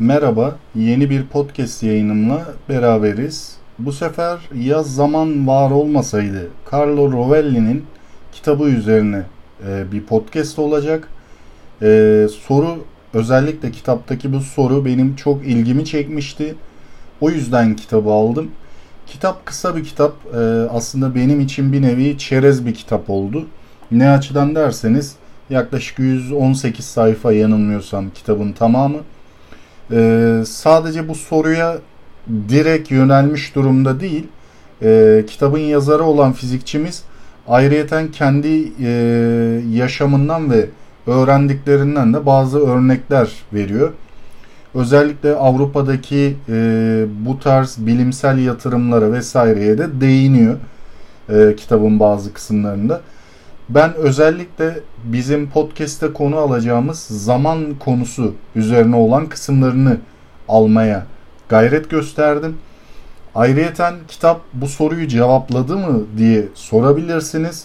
Merhaba, yeni bir podcast yayınımla beraberiz. Bu sefer ya zaman var olmasaydı Carlo Rovelli'nin kitabı üzerine e, bir podcast olacak. E, soru özellikle kitaptaki bu soru benim çok ilgimi çekmişti. O yüzden kitabı aldım. Kitap kısa bir kitap. E, aslında benim için bir nevi çerez bir kitap oldu. Ne açıdan derseniz yaklaşık 118 sayfa yanılmıyorsam kitabın tamamı. Ee, sadece bu soruya direkt yönelmiş durumda değil. Ee, kitabın yazarı olan fizikçimiz ayrıyeten kendi e, yaşamından ve öğrendiklerinden de bazı örnekler veriyor. Özellikle Avrupa'daki e, bu tarz bilimsel yatırımlara vesaireye de değiniyor e, kitabın bazı kısımlarında. Ben özellikle bizim podcast'te konu alacağımız zaman konusu üzerine olan kısımlarını almaya gayret gösterdim. Ayrıyeten kitap bu soruyu cevapladı mı diye sorabilirsiniz.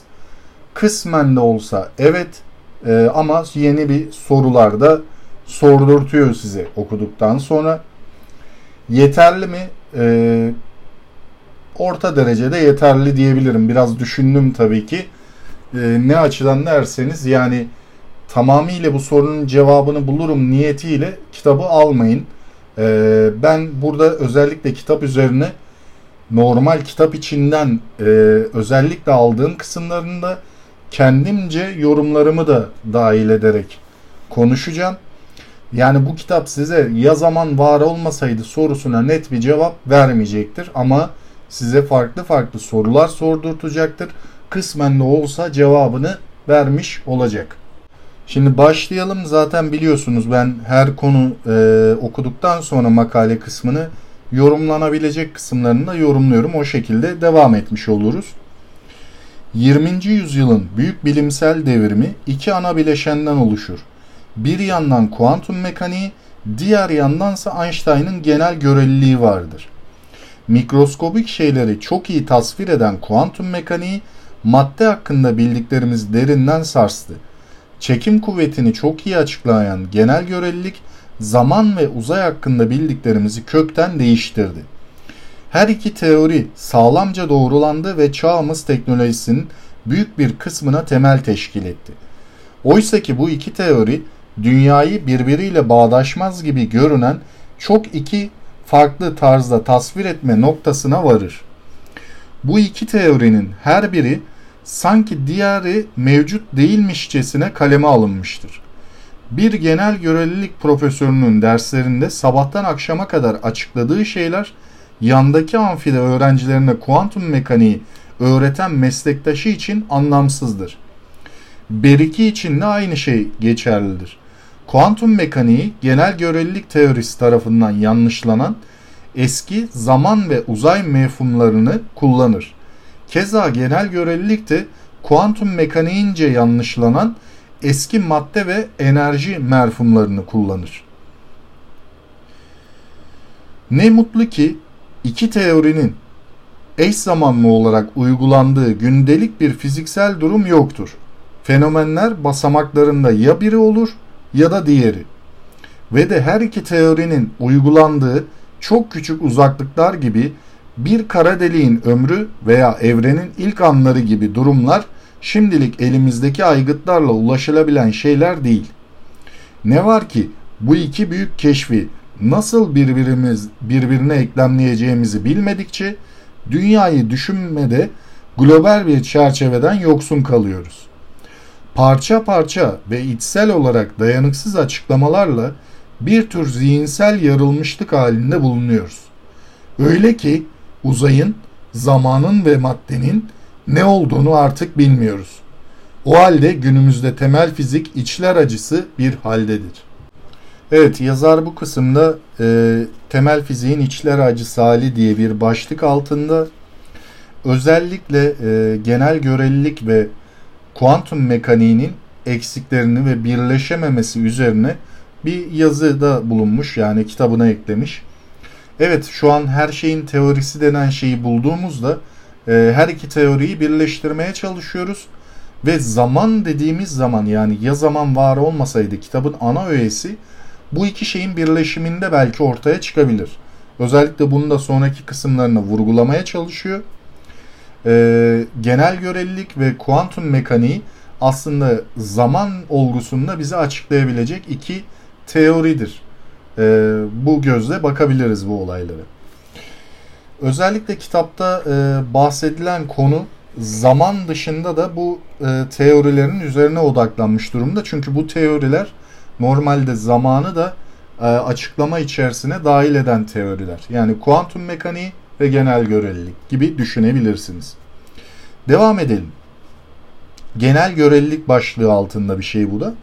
Kısmen de olsa evet e, ama yeni bir sorular da sordurtuyor size okuduktan sonra. Yeterli mi? E, orta derecede yeterli diyebilirim. Biraz düşündüm tabii ki e, ne açıdan derseniz yani tamamıyla bu sorunun cevabını bulurum niyetiyle kitabı almayın. E, ben burada özellikle kitap üzerine normal kitap içinden e, özellikle aldığım kısımlarında kendimce yorumlarımı da dahil ederek konuşacağım. Yani bu kitap size ya zaman var olmasaydı sorusuna net bir cevap vermeyecektir ama size farklı farklı sorular sordurtacaktır kısmen de olsa cevabını vermiş olacak. Şimdi başlayalım. Zaten biliyorsunuz ben her konu e, okuduktan sonra makale kısmını yorumlanabilecek kısımlarını da yorumluyorum. O şekilde devam etmiş oluruz. 20. yüzyılın büyük bilimsel devrimi iki ana bileşenden oluşur. Bir yandan kuantum mekaniği, diğer yandansa Einstein'ın genel göreliliği vardır. Mikroskobik şeyleri çok iyi tasvir eden kuantum mekaniği madde hakkında bildiklerimiz derinden sarstı. Çekim kuvvetini çok iyi açıklayan genel görelilik zaman ve uzay hakkında bildiklerimizi kökten değiştirdi. Her iki teori sağlamca doğrulandı ve çağımız teknolojisinin büyük bir kısmına temel teşkil etti. Oysa ki bu iki teori dünyayı birbiriyle bağdaşmaz gibi görünen çok iki farklı tarzda tasvir etme noktasına varır. Bu iki teorinin her biri sanki diğeri mevcut değilmişçesine kaleme alınmıştır. Bir genel görelilik profesörünün derslerinde sabahtan akşama kadar açıkladığı şeyler yandaki amfide öğrencilerine kuantum mekaniği öğreten meslektaşı için anlamsızdır. Beriki için de aynı şey geçerlidir. Kuantum mekaniği genel görelilik teorisi tarafından yanlışlanan eski zaman ve uzay mefhumlarını kullanır. Keza genel görelilik de kuantum mekaniğince yanlışlanan eski madde ve enerji merhumlarını kullanır. Ne mutlu ki iki teorinin eş zamanlı olarak uygulandığı gündelik bir fiziksel durum yoktur. Fenomenler basamaklarında ya biri olur ya da diğeri. Ve de her iki teorinin uygulandığı çok küçük uzaklıklar gibi bir kara deliğin ömrü veya evrenin ilk anları gibi durumlar şimdilik elimizdeki aygıtlarla ulaşılabilen şeyler değil. Ne var ki bu iki büyük keşfi nasıl birbirimiz birbirine eklemleyeceğimizi bilmedikçe dünyayı düşünmede global bir çerçeveden yoksun kalıyoruz. Parça parça ve içsel olarak dayanıksız açıklamalarla bir tür zihinsel yarılmışlık halinde bulunuyoruz. Öyle ki uzayın, zamanın ve maddenin ne olduğunu artık bilmiyoruz. O halde günümüzde temel fizik içler acısı bir haldedir. Evet yazar bu kısımda e, temel fiziğin içler acısı hali diye bir başlık altında özellikle e, genel görelilik ve kuantum mekaniğinin eksiklerini ve birleşememesi üzerine bir yazı da bulunmuş yani kitabına eklemiş. Evet şu an her şeyin teorisi denen şeyi bulduğumuzda e, her iki teoriyi birleştirmeye çalışıyoruz. Ve zaman dediğimiz zaman yani ya zaman var olmasaydı kitabın ana öğesi bu iki şeyin birleşiminde belki ortaya çıkabilir. Özellikle bunu da sonraki kısımlarına vurgulamaya çalışıyor. Ee, genel görelilik ve kuantum mekaniği aslında zaman olgusunda bize açıklayabilecek iki teoridir. Ee, bu gözle bakabiliriz bu olaylara. Özellikle kitapta e, bahsedilen konu zaman dışında da bu e, teorilerin üzerine odaklanmış durumda. Çünkü bu teoriler normalde zamanı da e, açıklama içerisine dahil eden teoriler. Yani kuantum mekaniği ve genel görelilik gibi düşünebilirsiniz. Devam edelim. Genel görelilik başlığı altında bir şey bu da.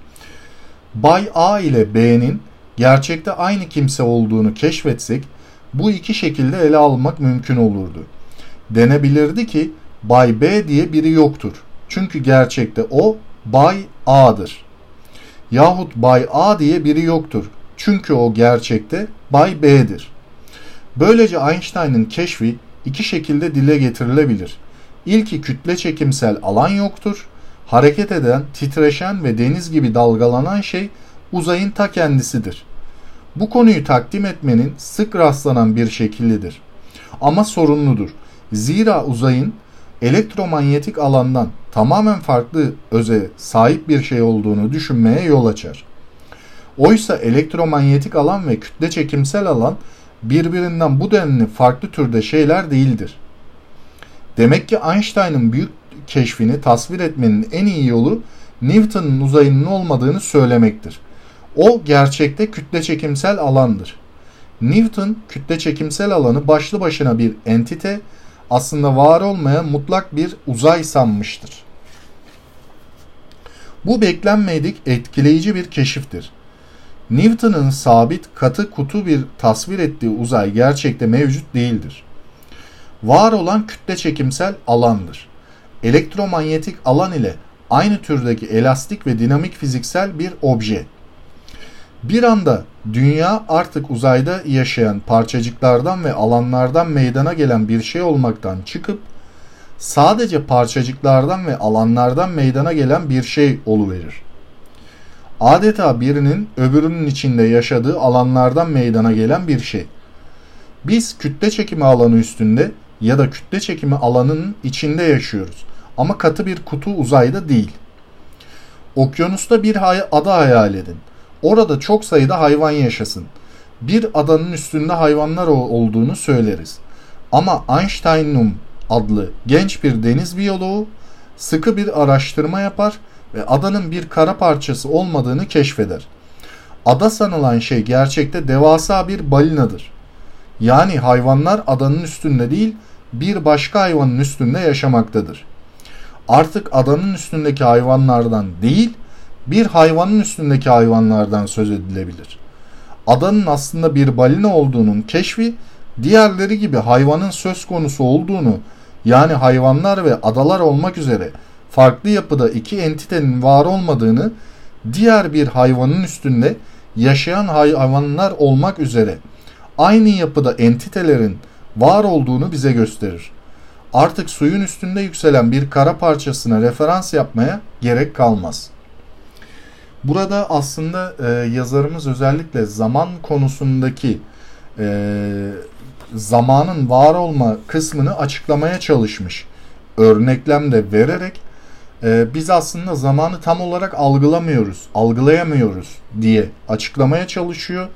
Bay A ile B'nin gerçekte aynı kimse olduğunu keşfetsek bu iki şekilde ele almak mümkün olurdu. Denebilirdi ki Bay B diye biri yoktur. Çünkü gerçekte o Bay A'dır. Yahut Bay A diye biri yoktur. Çünkü o gerçekte Bay B'dir. Böylece Einstein'ın keşfi iki şekilde dile getirilebilir. İlki kütle çekimsel alan yoktur. Hareket eden, titreşen ve deniz gibi dalgalanan şey uzayın ta kendisidir. Bu konuyu takdim etmenin sık rastlanan bir şekillidir. Ama sorunludur. Zira uzayın elektromanyetik alandan tamamen farklı öze sahip bir şey olduğunu düşünmeye yol açar. Oysa elektromanyetik alan ve kütle çekimsel alan birbirinden bu denli farklı türde şeyler değildir. Demek ki Einstein'ın büyük keşfini tasvir etmenin en iyi yolu Newton'un uzayının olmadığını söylemektir. O gerçekte kütle çekimsel alandır. Newton kütle çekimsel alanı başlı başına bir entite, aslında var olmayan mutlak bir uzay sanmıştır. Bu beklenmedik etkileyici bir keşiftir. Newton'un sabit katı kutu bir tasvir ettiği uzay gerçekte mevcut değildir. Var olan kütle çekimsel alandır. Elektromanyetik alan ile aynı türdeki elastik ve dinamik fiziksel bir obje. Bir anda dünya artık uzayda yaşayan parçacıklardan ve alanlardan meydana gelen bir şey olmaktan çıkıp sadece parçacıklardan ve alanlardan meydana gelen bir şey oluverir. Adeta birinin öbürünün içinde yaşadığı alanlardan meydana gelen bir şey. Biz kütle çekimi alanı üstünde ya da kütle çekimi alanının içinde yaşıyoruz ama katı bir kutu uzayda değil. Okyanusta bir ada hayal edin. Orada çok sayıda hayvan yaşasın. Bir adanın üstünde hayvanlar olduğunu söyleriz. Ama Einsteinum adlı genç bir deniz biyoloğu sıkı bir araştırma yapar ve adanın bir kara parçası olmadığını keşfeder. Ada sanılan şey gerçekte devasa bir balinadır. Yani hayvanlar adanın üstünde değil, bir başka hayvanın üstünde yaşamaktadır. Artık adanın üstündeki hayvanlardan değil, bir hayvanın üstündeki hayvanlardan söz edilebilir. Adanın aslında bir balina olduğunun keşfi diğerleri gibi hayvanın söz konusu olduğunu yani hayvanlar ve adalar olmak üzere farklı yapıda iki entitenin var olmadığını diğer bir hayvanın üstünde yaşayan hayvanlar olmak üzere aynı yapıda entitelerin var olduğunu bize gösterir. Artık suyun üstünde yükselen bir kara parçasına referans yapmaya gerek kalmaz. Burada aslında e, yazarımız özellikle zaman konusundaki e, zamanın var olma kısmını açıklamaya çalışmış. Örneklem de vererek e, biz aslında zamanı tam olarak algılamıyoruz, algılayamıyoruz diye açıklamaya çalışıyor.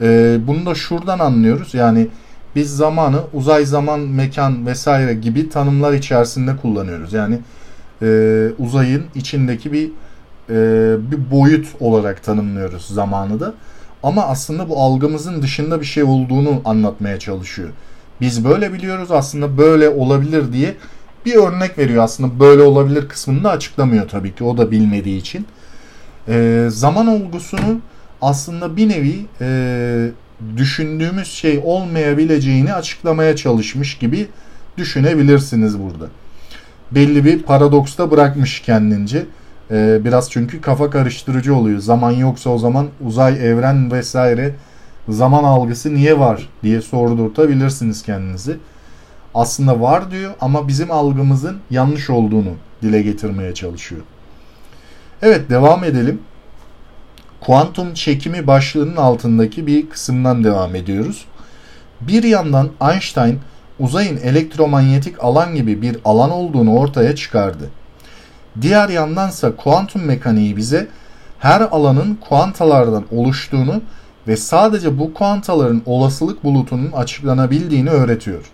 E, bunu da şuradan anlıyoruz. Yani biz zamanı uzay zaman, mekan vesaire gibi tanımlar içerisinde kullanıyoruz. Yani e, uzayın içindeki bir e, bir boyut olarak tanımlıyoruz zamanı da. Ama aslında bu algımızın dışında bir şey olduğunu anlatmaya çalışıyor. Biz böyle biliyoruz aslında böyle olabilir diye bir örnek veriyor aslında böyle olabilir kısmını da açıklamıyor tabii ki o da bilmediği için. E, zaman olgusunu aslında bir nevi e, düşündüğümüz şey olmayabileceğini açıklamaya çalışmış gibi düşünebilirsiniz burada. Belli bir paradoksta bırakmış kendince. Ee, biraz çünkü kafa karıştırıcı oluyor. Zaman yoksa o zaman uzay, evren vesaire zaman algısı niye var diye sordurtabilirsiniz kendinizi. Aslında var diyor ama bizim algımızın yanlış olduğunu dile getirmeye çalışıyor. Evet devam edelim. kuantum çekimi başlığının altındaki bir kısımdan devam ediyoruz. Bir yandan Einstein uzayın elektromanyetik alan gibi bir alan olduğunu ortaya çıkardı. Diğer yandansa kuantum mekaniği bize her alanın kuantalardan oluştuğunu ve sadece bu kuantaların olasılık bulutunun açıklanabildiğini öğretiyor.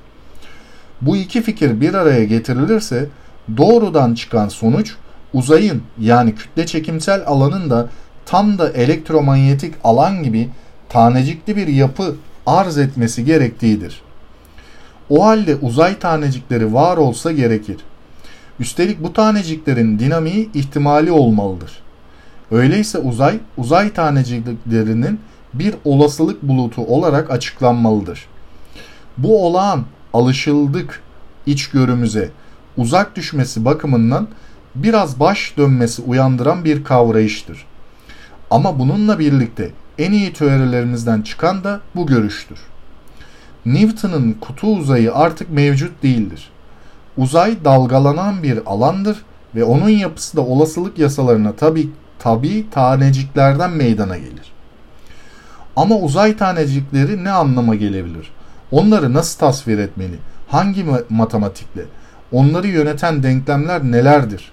Bu iki fikir bir araya getirilirse doğrudan çıkan sonuç uzayın yani kütle çekimsel alanın da tam da elektromanyetik alan gibi tanecikli bir yapı arz etmesi gerektiğidir. O halde uzay tanecikleri var olsa gerekir. Üstelik bu taneciklerin dinamiği ihtimali olmalıdır. Öyleyse uzay, uzay taneciklerinin bir olasılık bulutu olarak açıklanmalıdır. Bu olağan alışıldık içgörümüze uzak düşmesi bakımından biraz baş dönmesi uyandıran bir kavrayıştır. Ama bununla birlikte en iyi teorilerimizden çıkan da bu görüştür. Newton'un kutu uzayı artık mevcut değildir. Uzay dalgalanan bir alandır ve onun yapısı da olasılık yasalarına tabi tabi taneciklerden meydana gelir. Ama uzay tanecikleri ne anlama gelebilir? Onları nasıl tasvir etmeli? Hangi matematikle? Onları yöneten denklemler nelerdir?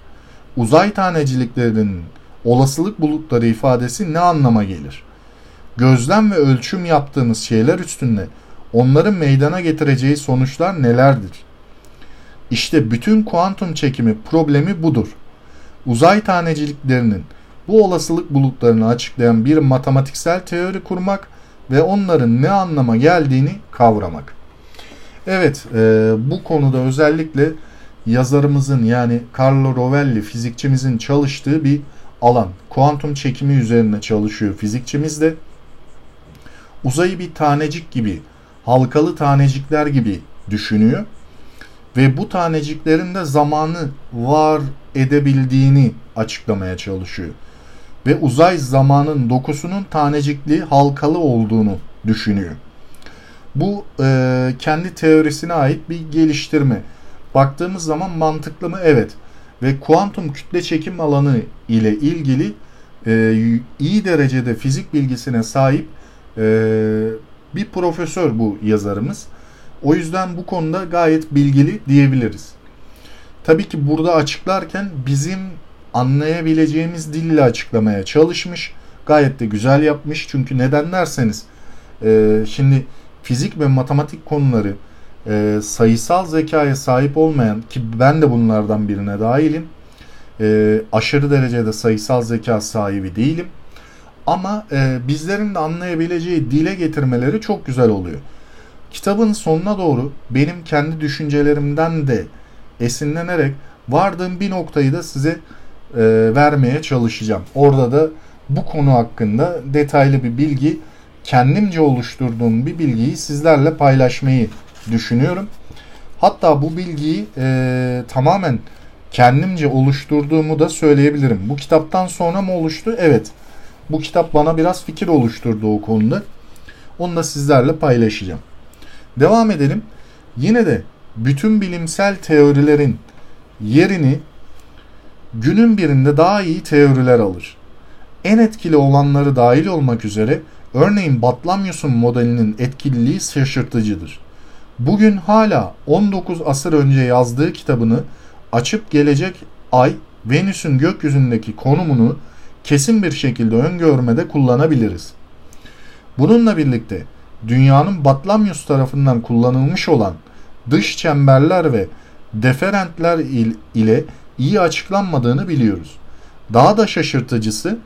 Uzay taneciliklerinin olasılık bulutları ifadesi ne anlama gelir? Gözlem ve ölçüm yaptığımız şeyler üstünde onların meydana getireceği sonuçlar nelerdir? İşte bütün kuantum çekimi problemi budur. Uzay taneciliklerinin bu olasılık bulutlarını açıklayan bir matematiksel teori kurmak ve onların ne anlama geldiğini kavramak. Evet, e, bu konuda özellikle yazarımızın yani Carlo Rovelli fizikçimizin çalıştığı bir alan. Kuantum çekimi üzerine çalışıyor fizikçimiz de. Uzayı bir tanecik gibi, halkalı tanecikler gibi düşünüyor. Ve bu taneciklerin de zamanı var edebildiğini açıklamaya çalışıyor. Ve uzay zamanın dokusunun tanecikli, halkalı olduğunu düşünüyor. Bu e, kendi teorisine ait bir geliştirme. Baktığımız zaman mantıklı mı? Evet. Ve kuantum kütle çekim alanı ile ilgili e, iyi derecede fizik bilgisine sahip e, bir profesör bu yazarımız. O yüzden bu konuda gayet bilgili diyebiliriz. Tabii ki burada açıklarken bizim anlayabileceğimiz dille açıklamaya çalışmış. Gayet de güzel yapmış. Çünkü neden derseniz e, şimdi fizik ve matematik konuları e, sayısal zekaya sahip olmayan ki ben de bunlardan birine dahilim. E, aşırı derecede sayısal zeka sahibi değilim. Ama e, bizlerin de anlayabileceği dile getirmeleri çok güzel oluyor. Kitabın sonuna doğru benim kendi düşüncelerimden de esinlenerek vardığım bir noktayı da size e, vermeye çalışacağım. Orada da bu konu hakkında detaylı bir bilgi, kendimce oluşturduğum bir bilgiyi sizlerle paylaşmayı düşünüyorum. Hatta bu bilgiyi e, tamamen kendimce oluşturduğumu da söyleyebilirim. Bu kitaptan sonra mı oluştu? Evet. Bu kitap bana biraz fikir oluşturdu o konuda. Onu da sizlerle paylaşacağım. Devam edelim. Yine de bütün bilimsel teorilerin yerini günün birinde daha iyi teoriler alır. En etkili olanları dahil olmak üzere örneğin Batlamyus'un modelinin etkililiği şaşırtıcıdır. Bugün hala 19 asır önce yazdığı kitabını açıp gelecek ay Venüs'ün gökyüzündeki konumunu kesin bir şekilde öngörmede kullanabiliriz. Bununla birlikte dünyanın Batlamyus tarafından kullanılmış olan dış çemberler ve deferentler ile iyi açıklanmadığını biliyoruz. Daha da şaşırtıcısı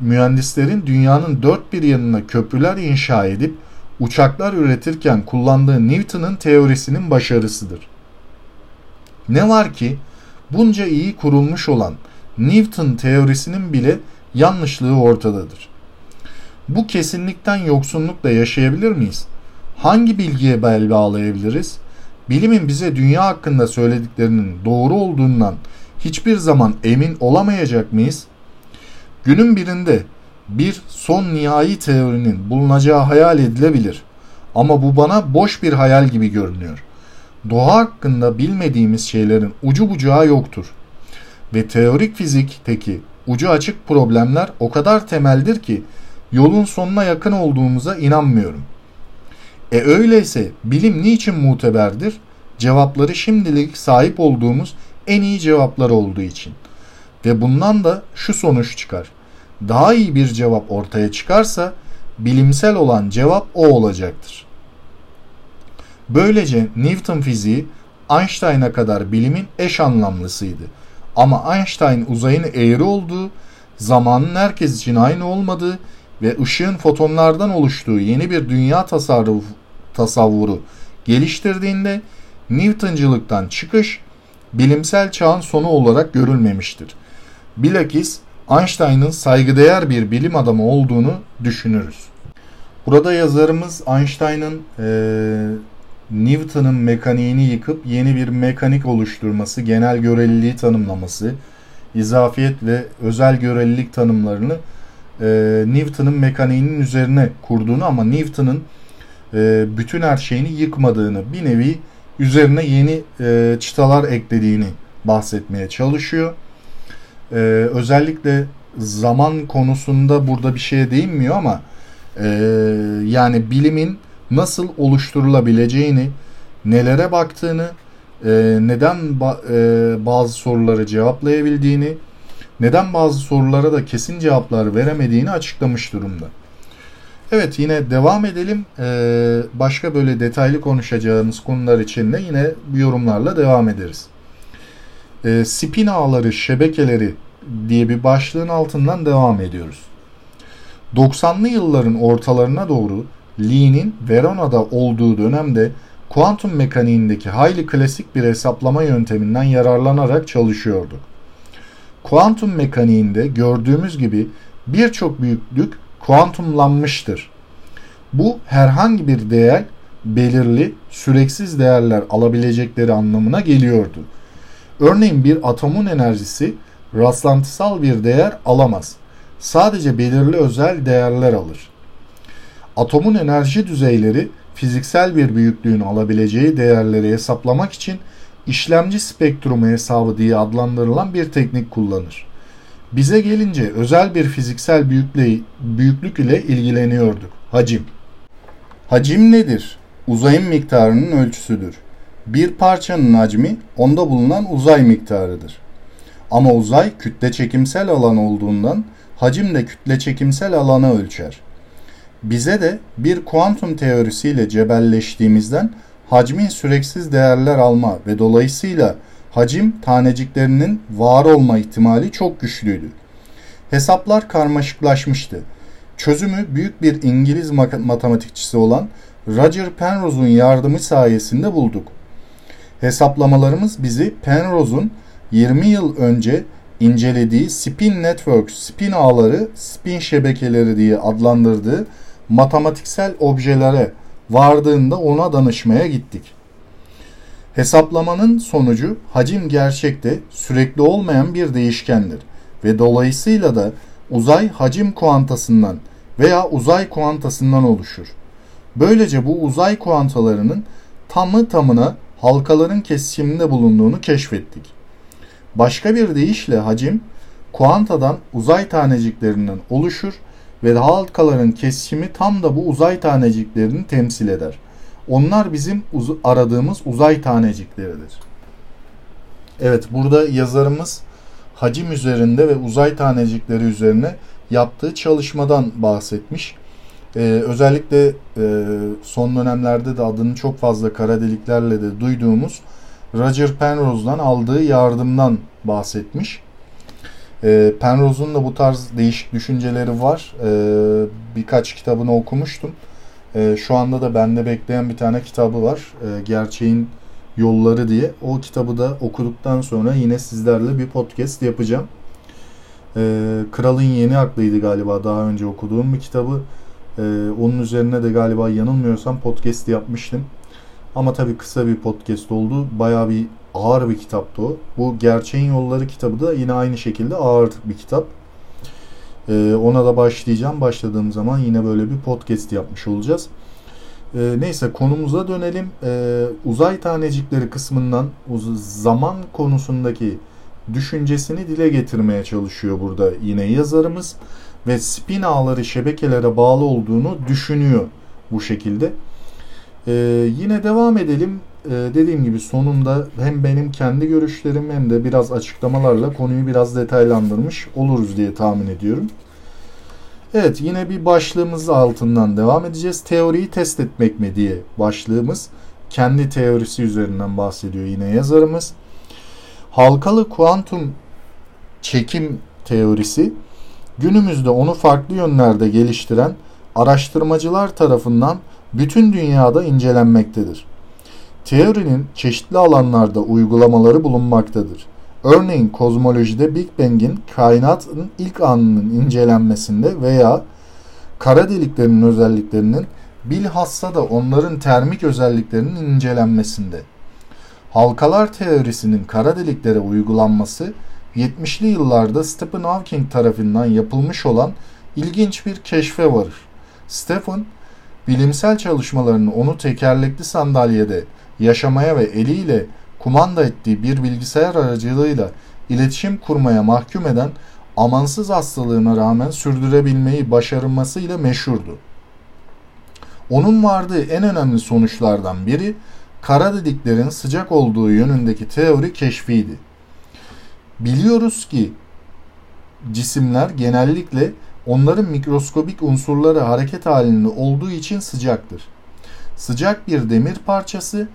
mühendislerin dünyanın dört bir yanına köprüler inşa edip uçaklar üretirken kullandığı Newton'un teorisinin başarısıdır. Ne var ki bunca iyi kurulmuş olan Newton teorisinin bile yanlışlığı ortadadır. Bu kesinlikten yoksunlukla yaşayabilir miyiz? Hangi bilgiye bel bağlayabiliriz? Bilimin bize dünya hakkında söylediklerinin doğru olduğundan hiçbir zaman emin olamayacak mıyız? Günün birinde bir son nihai teorinin bulunacağı hayal edilebilir. Ama bu bana boş bir hayal gibi görünüyor. Doğa hakkında bilmediğimiz şeylerin ucu bucağı yoktur. Ve teorik fizikteki ucu açık problemler o kadar temeldir ki yolun sonuna yakın olduğumuza inanmıyorum. E öyleyse bilim niçin muteberdir? Cevapları şimdilik sahip olduğumuz en iyi cevaplar olduğu için. Ve bundan da şu sonuç çıkar. Daha iyi bir cevap ortaya çıkarsa bilimsel olan cevap o olacaktır. Böylece Newton fiziği Einstein'a kadar bilimin eş anlamlısıydı. Ama Einstein uzayın eğri olduğu, zamanın herkes için aynı olmadığı ve ışığın fotonlardan oluştuğu yeni bir dünya tasarrufu, tasavvuru geliştirdiğinde Newtoncılıktan çıkış bilimsel çağın sonu olarak görülmemiştir. Bilakis Einstein'ın saygıdeğer bir bilim adamı olduğunu düşünürüz. Burada yazarımız Einstein'ın e, Newton'un mekaniğini yıkıp yeni bir mekanik oluşturması, genel göreliliği tanımlaması, izafiyet ve özel görelilik tanımlarını e, Newton'un mekaniğinin üzerine kurduğunu ama Newton'un e, bütün her şeyini yıkmadığını, bir nevi üzerine yeni e, çıtalar eklediğini bahsetmeye çalışıyor. E, özellikle zaman konusunda burada bir şeye değinmiyor ama e, yani bilimin nasıl oluşturulabileceğini, nelere baktığını, e, neden ba- e, bazı soruları cevaplayabildiğini, neden bazı sorulara da kesin cevaplar veremediğini açıklamış durumda. Evet yine devam edelim. Ee, başka böyle detaylı konuşacağımız konular için de yine yorumlarla devam ederiz. Ee, spin ağları, şebekeleri diye bir başlığın altından devam ediyoruz. 90'lı yılların ortalarına doğru Lee'nin Verona'da olduğu dönemde kuantum mekaniğindeki hayli klasik bir hesaplama yönteminden yararlanarak çalışıyordu. Kuantum mekaniğinde gördüğümüz gibi birçok büyüklük kuantumlanmıştır. Bu herhangi bir değer belirli, süreksiz değerler alabilecekleri anlamına geliyordu. Örneğin bir atomun enerjisi rastlantısal bir değer alamaz. Sadece belirli özel değerler alır. Atomun enerji düzeyleri fiziksel bir büyüklüğün alabileceği değerleri hesaplamak için işlemci spektrumu hesabı diye adlandırılan bir teknik kullanır. Bize gelince özel bir fiziksel büyüklük ile ilgileniyorduk. Hacim. Hacim nedir? Uzayın miktarının ölçüsüdür. Bir parçanın hacmi onda bulunan uzay miktarıdır. Ama uzay kütle çekimsel alan olduğundan hacim de kütle çekimsel alanı ölçer. Bize de bir kuantum teorisiyle cebelleştiğimizden hacmin süreksiz değerler alma ve dolayısıyla hacim taneciklerinin var olma ihtimali çok güçlüydü. Hesaplar karmaşıklaşmıştı. Çözümü büyük bir İngiliz matematikçisi olan Roger Penrose'un yardımı sayesinde bulduk. Hesaplamalarımız bizi Penrose'un 20 yıl önce incelediği spin network, spin ağları, spin şebekeleri diye adlandırdığı matematiksel objelere vardığında ona danışmaya gittik. Hesaplamanın sonucu hacim gerçekte sürekli olmayan bir değişkendir ve dolayısıyla da uzay hacim kuantasından veya uzay kuantasından oluşur. Böylece bu uzay kuantalarının tamı tamına halkaların kesişiminde bulunduğunu keşfettik. Başka bir deyişle hacim kuantadan uzay taneciklerinden oluşur ve halkaların kesişimi tam da bu uzay taneciklerini temsil eder. Onlar bizim uz aradığımız uzay tanecikleridir. Evet burada yazarımız hacim üzerinde ve uzay tanecikleri üzerine yaptığı çalışmadan bahsetmiş. Ee, özellikle e, son dönemlerde de adını çok fazla kara deliklerle de duyduğumuz Roger Penrose'dan aldığı yardımdan bahsetmiş. E, Penrose'un da bu tarz değişik düşünceleri var. E, birkaç kitabını okumuştum. E, şu anda da bende bekleyen bir tane kitabı var. E, Gerçeğin Yolları diye. O kitabı da okuduktan sonra yine sizlerle bir podcast yapacağım. E, Kralın Yeni Aklıydı galiba daha önce okuduğum bir kitabı. E, onun üzerine de galiba yanılmıyorsam podcast yapmıştım. Ama tabii kısa bir podcast oldu. Bayağı bir ağır bir kitaptı o. Bu Gerçeğin Yolları kitabı da yine aynı şekilde ağır bir kitap. Ee, ona da başlayacağım. Başladığım zaman yine böyle bir podcast yapmış olacağız. Ee, neyse konumuza dönelim. Ee, uzay tanecikleri kısmından uz zaman konusundaki düşüncesini dile getirmeye çalışıyor burada yine yazarımız ve spin ağları şebekelere bağlı olduğunu düşünüyor bu şekilde. Ee, yine devam edelim. Ee, dediğim gibi sonunda hem benim kendi görüşlerim hem de biraz açıklamalarla konuyu biraz detaylandırmış oluruz diye tahmin ediyorum. Evet yine bir başlığımız altından devam edeceğiz. Teoriyi test etmek mi diye başlığımız. Kendi teorisi üzerinden bahsediyor yine yazarımız. Halkalı kuantum çekim teorisi günümüzde onu farklı yönlerde geliştiren araştırmacılar tarafından bütün dünyada incelenmektedir. Teorinin çeşitli alanlarda uygulamaları bulunmaktadır. Örneğin kozmolojide Big Bang'in kainatın ilk anının incelenmesinde veya kara deliklerin özelliklerinin bilhassa da onların termik özelliklerinin incelenmesinde. Halkalar teorisinin kara deliklere uygulanması 70'li yıllarda Stephen Hawking tarafından yapılmış olan ilginç bir keşfe varır. Stephen, bilimsel çalışmalarını onu tekerlekli sandalyede yaşamaya ve eliyle kumanda ettiği bir bilgisayar aracılığıyla iletişim kurmaya mahkum eden amansız hastalığına rağmen sürdürebilmeyi başarmasıyla meşhurdu. Onun vardığı en önemli sonuçlardan biri kara deliklerin sıcak olduğu yönündeki teori keşfiydi. Biliyoruz ki cisimler genellikle onların mikroskobik unsurları hareket halinde olduğu için sıcaktır. Sıcak bir demir parçası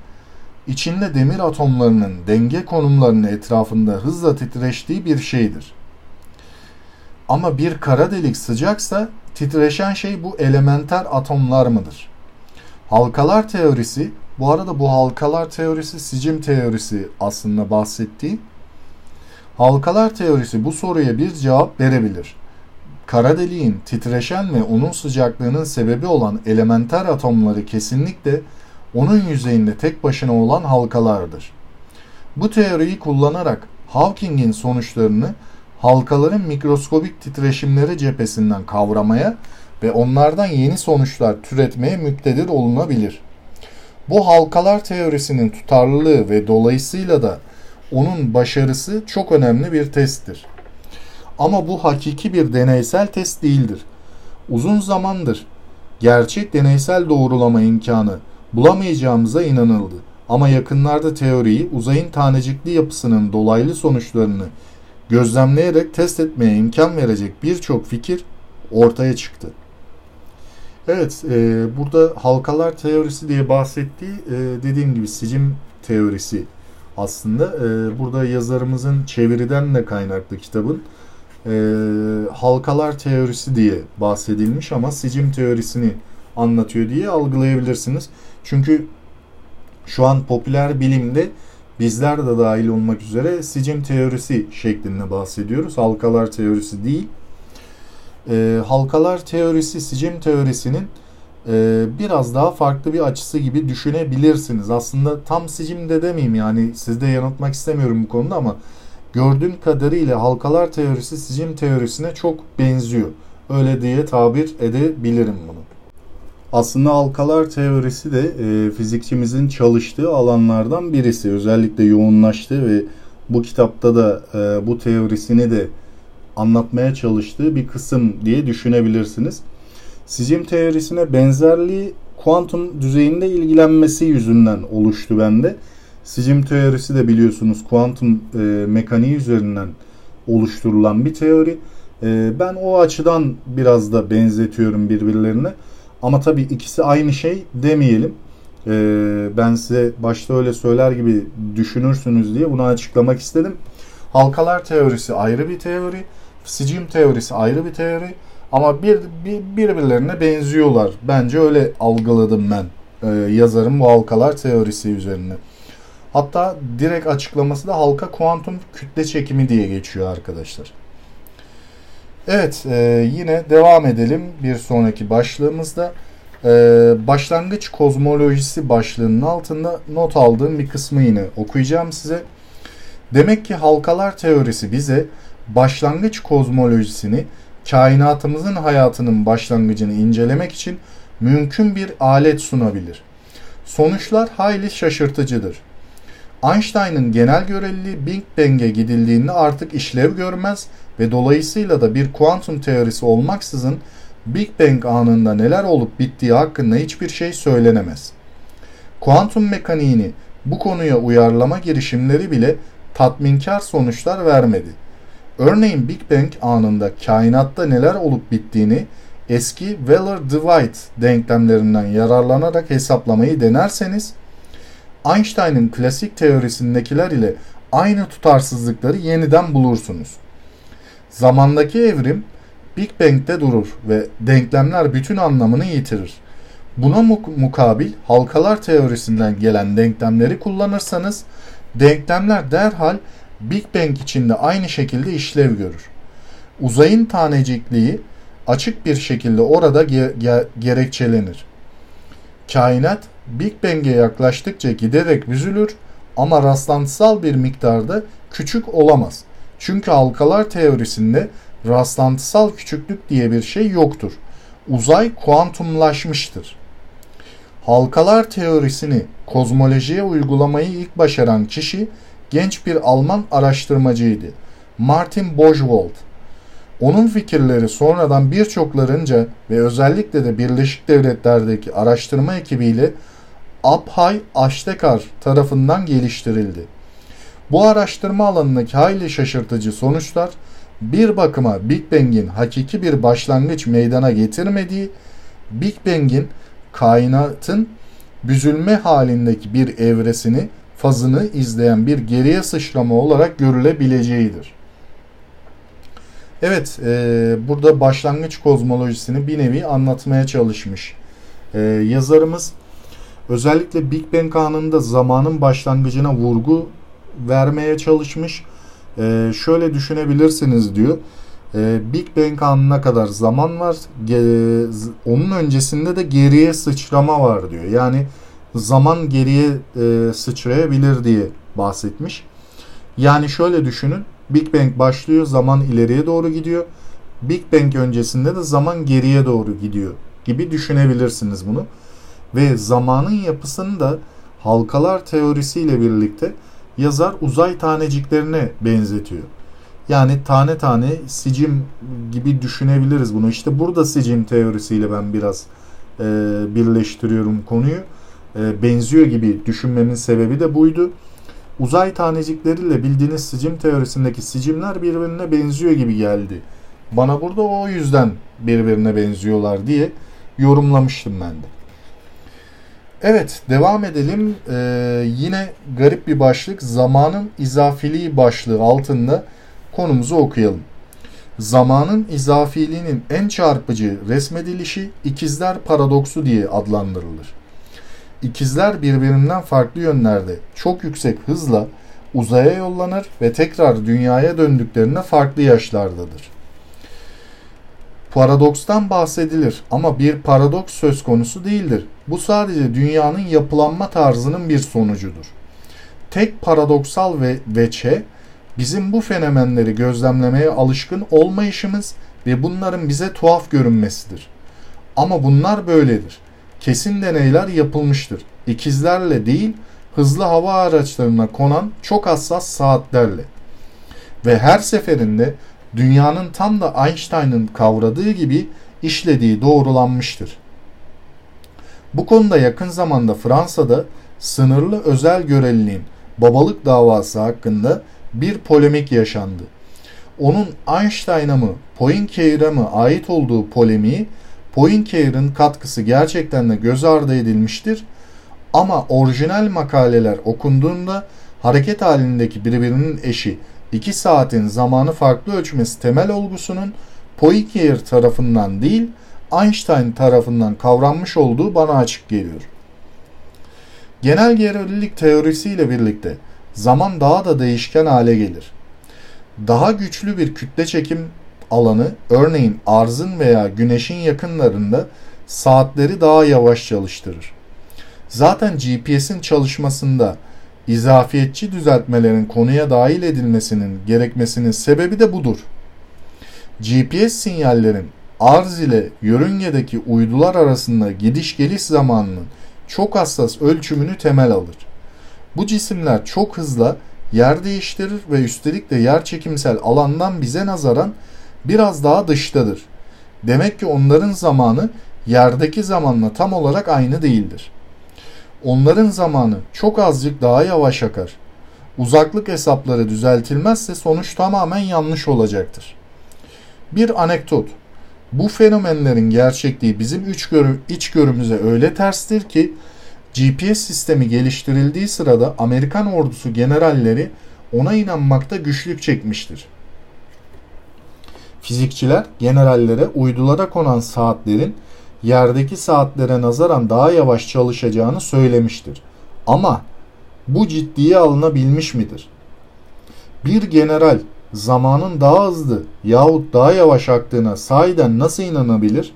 içinde demir atomlarının denge konumlarının etrafında hızla titreştiği bir şeydir. Ama bir kara delik sıcaksa titreşen şey bu elementer atomlar mıdır? Halkalar teorisi, bu arada bu halkalar teorisi sicim teorisi aslında bahsettiği. Halkalar teorisi bu soruya bir cevap verebilir. Kara deliğin titreşen ve onun sıcaklığının sebebi olan elementer atomları kesinlikle onun yüzeyinde tek başına olan halkalardır. Bu teoriyi kullanarak Hawking'in sonuçlarını halkaların mikroskobik titreşimleri cephesinden kavramaya ve onlardan yeni sonuçlar türetmeye müktedir olunabilir. Bu halkalar teorisinin tutarlılığı ve dolayısıyla da onun başarısı çok önemli bir testtir. Ama bu hakiki bir deneysel test değildir. Uzun zamandır gerçek deneysel doğrulama imkanı bulamayacağımıza inanıldı. Ama yakınlarda teoriyi uzayın tanecikli yapısının dolaylı sonuçlarını gözlemleyerek test etmeye imkan verecek birçok fikir ortaya çıktı. Evet, e, burada halkalar teorisi diye bahsettiği e, dediğim gibi sicim teorisi aslında. E, burada yazarımızın çeviriden de kaynaklı kitabın e, halkalar teorisi diye bahsedilmiş ama sicim teorisini anlatıyor diye algılayabilirsiniz. Çünkü şu an popüler bilimde bizler de dahil olmak üzere sicim teorisi şeklinde bahsediyoruz. Halkalar teorisi değil. E, halkalar teorisi sicim teorisinin e, biraz daha farklı bir açısı gibi düşünebilirsiniz. Aslında tam sicim de demeyeyim yani sizde yanıltmak istemiyorum bu konuda ama gördüğüm kadarıyla halkalar teorisi sicim teorisine çok benziyor. Öyle diye tabir edebilirim bunu. Aslında halkalar teorisi de e, fizikçimizin çalıştığı alanlardan birisi. Özellikle yoğunlaştığı ve bu kitapta da e, bu teorisini de anlatmaya çalıştığı bir kısım diye düşünebilirsiniz. Sicim teorisine benzerliği kuantum düzeyinde ilgilenmesi yüzünden oluştu bende. Sicim teorisi de biliyorsunuz kuantum e, mekaniği üzerinden oluşturulan bir teori. E, ben o açıdan biraz da benzetiyorum birbirlerine. Ama tabii ikisi aynı şey demeyelim. Ee, ben size başta öyle söyler gibi düşünürsünüz diye bunu açıklamak istedim. Halkalar teorisi ayrı bir teori. Sicim teorisi ayrı bir teori. Ama bir, bir birbirlerine benziyorlar. Bence öyle algıladım ben e, yazarın bu halkalar teorisi üzerine. Hatta direkt açıklaması da halka kuantum kütle çekimi diye geçiyor arkadaşlar. Evet e, yine devam edelim bir sonraki başlığımızda. E, başlangıç kozmolojisi başlığının altında not aldığım bir kısmı yine okuyacağım size. Demek ki halkalar teorisi bize başlangıç kozmolojisini kainatımızın hayatının başlangıcını incelemek için mümkün bir alet sunabilir. Sonuçlar hayli şaşırtıcıdır. Einstein'ın genel göreliliği Big Bang'e gidildiğinde artık işlev görmez ve dolayısıyla da bir kuantum teorisi olmaksızın Big Bang anında neler olup bittiği hakkında hiçbir şey söylenemez. Kuantum mekaniğini bu konuya uyarlama girişimleri bile tatminkar sonuçlar vermedi. Örneğin Big Bang anında kainatta neler olup bittiğini eski Weller-Dwight denklemlerinden yararlanarak hesaplamayı denerseniz Einstein'ın klasik teorisindekiler ile aynı tutarsızlıkları yeniden bulursunuz. Zamandaki evrim Big Bang'de durur ve denklemler bütün anlamını yitirir. Buna mukabil halkalar teorisinden gelen denklemleri kullanırsanız denklemler derhal Big Bang içinde aynı şekilde işlev görür. Uzayın tanecikliği açık bir şekilde orada ge- ge- gerekçelenir. Kainat Big Bang'e yaklaştıkça giderek büzülür ama rastlantısal bir miktarda küçük olamaz. Çünkü halkalar teorisinde rastlantısal küçüklük diye bir şey yoktur. Uzay kuantumlaşmıştır. Halkalar teorisini kozmolojiye uygulamayı ilk başaran kişi genç bir Alman araştırmacıydı. Martin Božvold. Onun fikirleri sonradan birçoklarınca ve özellikle de Birleşik Devletler'deki araştırma ekibiyle Abhay Ashtekar tarafından geliştirildi. Bu araştırma alanındaki hayli şaşırtıcı sonuçlar bir bakıma Big Bang'in hakiki bir başlangıç meydana getirmediği, Big Bang'in kainatın büzülme halindeki bir evresini, fazını izleyen bir geriye sıçrama olarak görülebileceğidir. Evet, e, burada başlangıç kozmolojisini bir nevi anlatmaya çalışmış. E, yazarımız özellikle Big Bang anında zamanın başlangıcına vurgu vermeye çalışmış. E, şöyle düşünebilirsiniz diyor. E, Big Bang anına kadar zaman var. Ge, onun öncesinde de geriye sıçrama var diyor. Yani zaman geriye e, sıçrayabilir diye bahsetmiş. Yani şöyle düşünün. Big Bang başlıyor, zaman ileriye doğru gidiyor. Big Bang öncesinde de zaman geriye doğru gidiyor gibi düşünebilirsiniz bunu. Ve zamanın yapısını da halkalar teorisiyle birlikte yazar uzay taneciklerine benzetiyor. Yani tane tane sicim gibi düşünebiliriz bunu. İşte burada sicim teorisiyle ben biraz e, birleştiriyorum konuyu. E, benziyor gibi düşünmemin sebebi de buydu. Uzay tanecikleriyle bildiğiniz sicim teorisindeki sicimler birbirine benziyor gibi geldi. Bana burada o yüzden birbirine benziyorlar diye yorumlamıştım ben de. Evet devam edelim. Ee, yine garip bir başlık zamanın izafiliği başlığı altında konumuzu okuyalım. Zamanın izafiliğinin en çarpıcı resmedilişi ikizler paradoksu diye adlandırılır. İkizler birbirinden farklı yönlerde çok yüksek hızla uzaya yollanır ve tekrar dünyaya döndüklerinde farklı yaşlardadır. Paradokstan bahsedilir ama bir paradoks söz konusu değildir. Bu sadece dünyanın yapılanma tarzının bir sonucudur. Tek paradoksal ve veçe bizim bu fenomenleri gözlemlemeye alışkın olmayışımız ve bunların bize tuhaf görünmesidir. Ama bunlar böyledir. Kesin deneyler yapılmıştır. İkizlerle değil, hızlı hava araçlarına konan çok hassas saatlerle. Ve her seferinde dünyanın tam da Einstein'ın kavradığı gibi işlediği doğrulanmıştır. Bu konuda yakın zamanda Fransa'da sınırlı özel göreliliğin babalık davası hakkında bir polemik yaşandı. Onun Einstein'a mı Poincare'a mı ait olduğu polemiği Poincare'ın katkısı gerçekten de göz ardı edilmiştir ama orijinal makaleler okunduğunda hareket halindeki birbirinin eşi 2 saatin zamanı farklı ölçmesi temel olgusunun Poincare tarafından değil Einstein tarafından kavranmış olduğu bana açık geliyor. Genel görelilik teorisiyle birlikte zaman daha da değişken hale gelir. Daha güçlü bir kütle çekim alanı örneğin arzın veya güneşin yakınlarında saatleri daha yavaş çalıştırır. Zaten GPS'in çalışmasında izafiyetçi düzeltmelerin konuya dahil edilmesinin gerekmesinin sebebi de budur. GPS sinyallerin arz ile yörüngedeki uydular arasında gidiş geliş zamanının çok hassas ölçümünü temel alır. Bu cisimler çok hızlı yer değiştirir ve üstelik de yer çekimsel alandan bize nazaran biraz daha dıştadır. Demek ki onların zamanı yerdeki zamanla tam olarak aynı değildir. Onların zamanı çok azıcık daha yavaş akar. Uzaklık hesapları düzeltilmezse sonuç tamamen yanlış olacaktır. Bir anekdot. Bu fenomenlerin gerçekliği bizim iç, görü, iç görümüze öyle terstir ki GPS sistemi geliştirildiği sırada Amerikan ordusu generalleri ona inanmakta güçlük çekmiştir. Fizikçiler generallere uydulara konan saatlerin yerdeki saatlere nazaran daha yavaş çalışacağını söylemiştir. Ama bu ciddiye alınabilmiş midir? Bir general zamanın daha hızlı yahut daha yavaş aktığına sahiden nasıl inanabilir?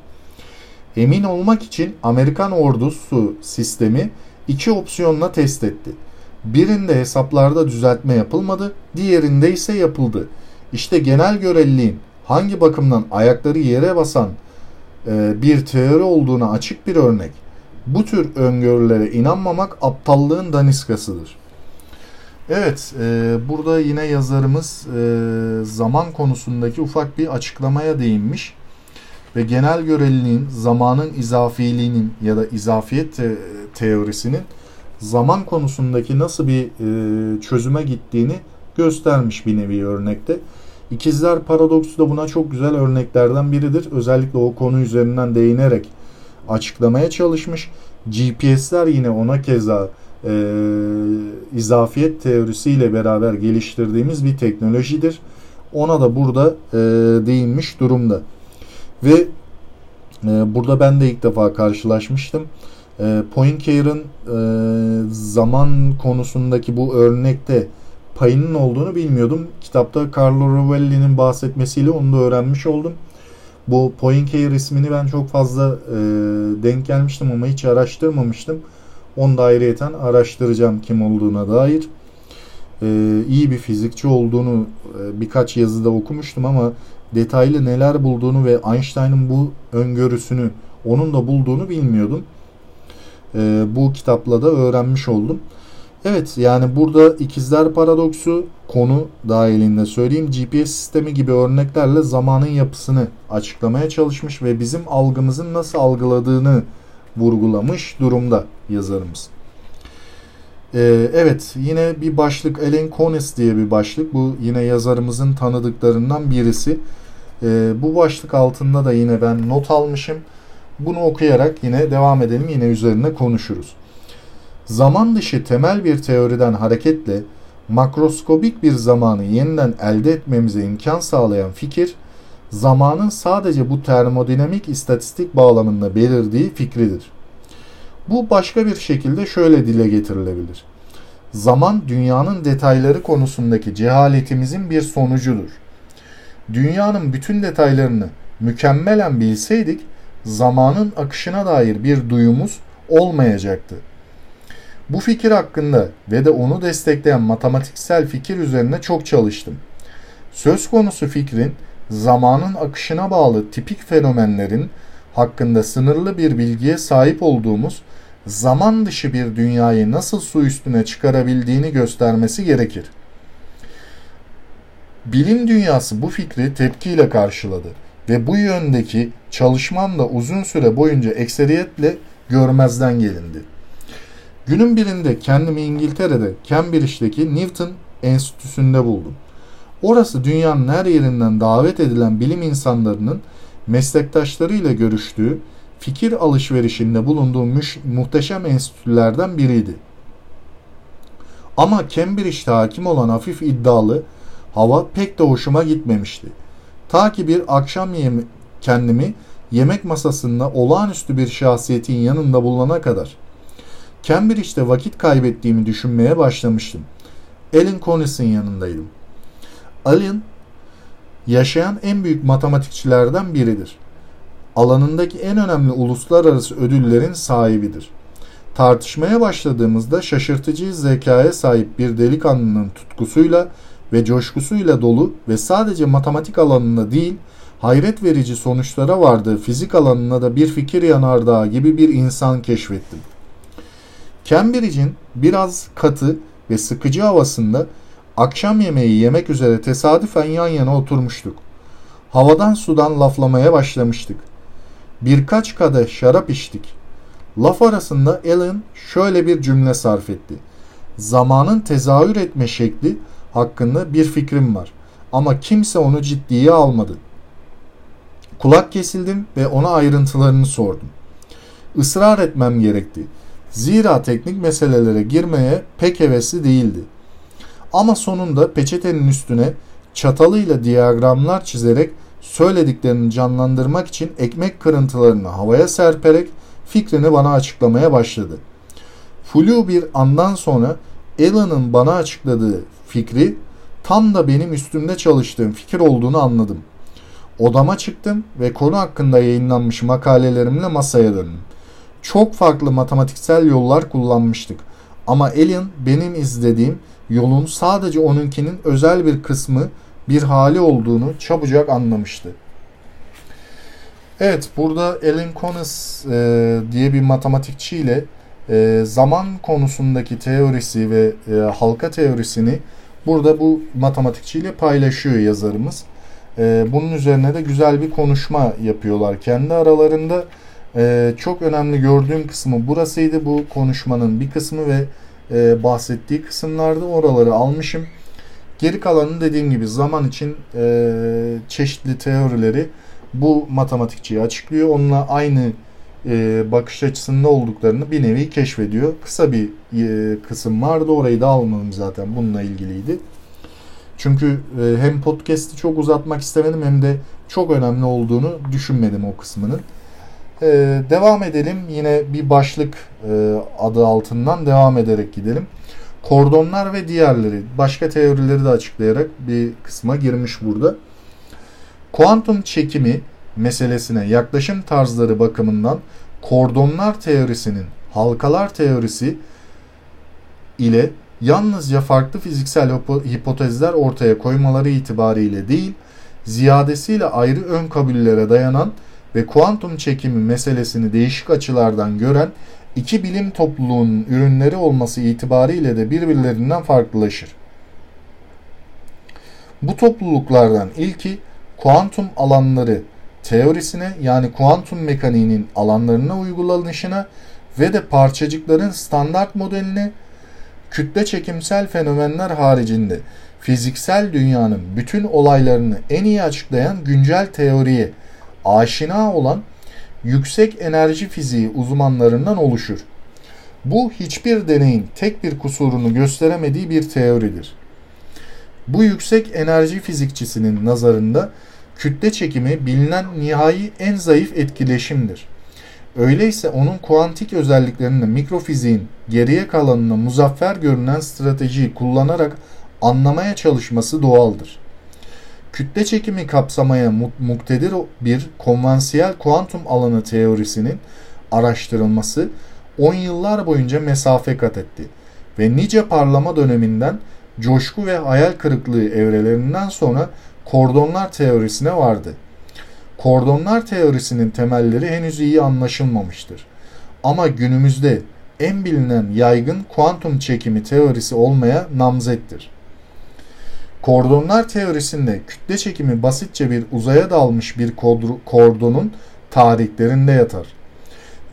Emin olmak için Amerikan ordusu sistemi iki opsiyonla test etti. Birinde hesaplarda düzeltme yapılmadı, diğerinde ise yapıldı. İşte genel göreliliğin hangi bakımdan ayakları yere basan bir teori olduğuna açık bir örnek. Bu tür öngörülere inanmamak aptallığın daniskasıdır. Evet, e, burada yine yazarımız e, zaman konusundaki ufak bir açıklamaya değinmiş ve genel göreliliğin, zamanın izafiliğinin ya da izafiyet te- teorisinin zaman konusundaki nasıl bir e, çözüme gittiğini göstermiş bir nevi örnekte. İkizler paradoksu da buna çok güzel örneklerden biridir. Özellikle o konu üzerinden değinerek açıklamaya çalışmış. GPS'ler yine ona keza e, izafiyet teorisiyle beraber geliştirdiğimiz bir teknolojidir. Ona da burada e, değinmiş durumda. Ve e, burada ben de ilk defa karşılaşmıştım. E, Poincare'ın e, zaman konusundaki bu örnekte payının olduğunu bilmiyordum. Kitapta Carlo Rovelli'nin bahsetmesiyle onu da öğrenmiş oldum. Bu Poincare ismini ben çok fazla e, denk gelmiştim ama hiç araştırmamıştım. Onu da ayrıyeten araştıracağım kim olduğuna dair. E, iyi bir fizikçi olduğunu e, birkaç yazıda okumuştum ama detaylı neler bulduğunu ve Einstein'ın bu öngörüsünü onun da bulduğunu bilmiyordum. E, bu kitapla da öğrenmiş oldum. Evet yani burada ikizler paradoksu konu dahilinde söyleyeyim GPS sistemi gibi örneklerle zamanın yapısını açıklamaya çalışmış ve bizim algımızın nasıl algıladığını vurgulamış durumda yazarımız. Ee, evet yine bir başlık Ellen Konis diye bir başlık bu yine yazarımızın tanıdıklarından birisi. Ee, bu başlık altında da yine ben not almışım. Bunu okuyarak yine devam edelim yine üzerine konuşuruz. Zaman dışı temel bir teoriden hareketle makroskobik bir zamanı yeniden elde etmemize imkan sağlayan fikir, zamanın sadece bu termodinamik istatistik bağlamında belirdiği fikridir. Bu başka bir şekilde şöyle dile getirilebilir. Zaman dünyanın detayları konusundaki cehaletimizin bir sonucudur. Dünyanın bütün detaylarını mükemmelen bilseydik zamanın akışına dair bir duyumuz olmayacaktı. Bu fikir hakkında ve de onu destekleyen matematiksel fikir üzerine çok çalıştım. Söz konusu fikrin zamanın akışına bağlı tipik fenomenlerin hakkında sınırlı bir bilgiye sahip olduğumuz zaman dışı bir dünyayı nasıl su üstüne çıkarabildiğini göstermesi gerekir. Bilim dünyası bu fikri tepkiyle karşıladı ve bu yöndeki çalışmam da uzun süre boyunca ekseriyetle görmezden gelindi. Günün birinde kendimi İngiltere'de Cambridge'deki Newton Enstitüsü'nde buldum. Orası dünyanın her yerinden davet edilen bilim insanlarının meslektaşlarıyla görüştüğü, fikir alışverişinde bulunduğu muhteşem enstitülerden biriydi. Ama Cambridge'de hakim olan hafif iddialı hava pek de hoşuma gitmemişti. Ta ki bir akşam yemi kendimi yemek masasında olağanüstü bir şahsiyetin yanında bulana kadar. Cambridge'de vakit kaybettiğimi düşünmeye başlamıştım. Alan Collins'in yanındaydım. Alan, yaşayan en büyük matematikçilerden biridir. Alanındaki en önemli uluslararası ödüllerin sahibidir. Tartışmaya başladığımızda şaşırtıcı zekaya sahip bir delikanlının tutkusuyla ve coşkusuyla dolu ve sadece matematik alanında değil, hayret verici sonuçlara vardığı fizik alanına da bir fikir yanardağı gibi bir insan keşfettim. Cambridge'in biraz katı ve sıkıcı havasında akşam yemeği yemek üzere tesadüfen yan yana oturmuştuk. Havadan sudan laflamaya başlamıştık. Birkaç kadeh şarap içtik. Laf arasında Alan şöyle bir cümle sarf etti. Zamanın tezahür etme şekli hakkında bir fikrim var. Ama kimse onu ciddiye almadı. Kulak kesildim ve ona ayrıntılarını sordum. Israr etmem gerekti. Zira teknik meselelere girmeye pek hevesli değildi. Ama sonunda peçetenin üstüne çatalıyla diyagramlar çizerek söylediklerini canlandırmak için ekmek kırıntılarını havaya serperek fikrini bana açıklamaya başladı. Flu bir andan sonra Alan'ın bana açıkladığı fikri tam da benim üstümde çalıştığım fikir olduğunu anladım. Odama çıktım ve konu hakkında yayınlanmış makalelerimle masaya döndüm. Çok farklı matematiksel yollar kullanmıştık. Ama Alien benim izlediğim yolun sadece onunkinin özel bir kısmı bir hali olduğunu çabucak anlamıştı. Evet burada Alan Connors e, diye bir matematikçiyle e, zaman konusundaki teorisi ve e, halka teorisini burada bu matematikçiyle paylaşıyor yazarımız. E, bunun üzerine de güzel bir konuşma yapıyorlar kendi aralarında. E, çok önemli gördüğüm kısmı burasıydı bu konuşmanın bir kısmı ve e, bahsettiği kısımlarda oraları almışım. Geri kalanını dediğim gibi zaman için e, çeşitli teorileri bu matematikçiyi açıklıyor. Onunla aynı e, bakış açısında olduklarını bir nevi keşfediyor. Kısa bir e, kısım vardı orayı da almadım zaten bununla ilgiliydi. Çünkü e, hem podcast'i çok uzatmak istemedim hem de çok önemli olduğunu düşünmedim o kısmının. E, devam edelim yine bir başlık e, adı altından devam ederek gidelim. Kordonlar ve diğerleri başka teorileri de açıklayarak bir kısma girmiş burada. Kuantum çekimi meselesine yaklaşım tarzları bakımından kordonlar teorisinin halkalar teorisi ile yalnızca farklı fiziksel hipotezler ortaya koymaları itibariyle değil, ziyadesiyle ayrı ön kabullere dayanan ve kuantum çekimi meselesini değişik açılardan gören iki bilim topluluğunun ürünleri olması itibariyle de birbirlerinden farklılaşır. Bu topluluklardan ilki kuantum alanları teorisine yani kuantum mekaniğinin alanlarına uygulanışına ve de parçacıkların standart modeline kütle çekimsel fenomenler haricinde fiziksel dünyanın bütün olaylarını en iyi açıklayan güncel teoriye aşina olan yüksek enerji fiziği uzmanlarından oluşur. Bu hiçbir deneyin tek bir kusurunu gösteremediği bir teoridir. Bu yüksek enerji fizikçisinin nazarında kütle çekimi bilinen nihai en zayıf etkileşimdir. Öyleyse onun kuantik özelliklerini mikrofiziğin geriye kalanına muzaffer görünen stratejiyi kullanarak anlamaya çalışması doğaldır. Kütle çekimi kapsamaya muktedir bir konvansiyel kuantum alanı teorisinin araştırılması 10 yıllar boyunca mesafe kat etti ve nice parlama döneminden coşku ve hayal kırıklığı evrelerinden sonra kordonlar teorisine vardı. Kordonlar teorisinin temelleri henüz iyi anlaşılmamıştır. Ama günümüzde en bilinen yaygın kuantum çekimi teorisi olmaya namzettir. Kordonlar teorisinde kütle çekimi basitçe bir uzaya dalmış bir kordonun tarihlerinde yatar.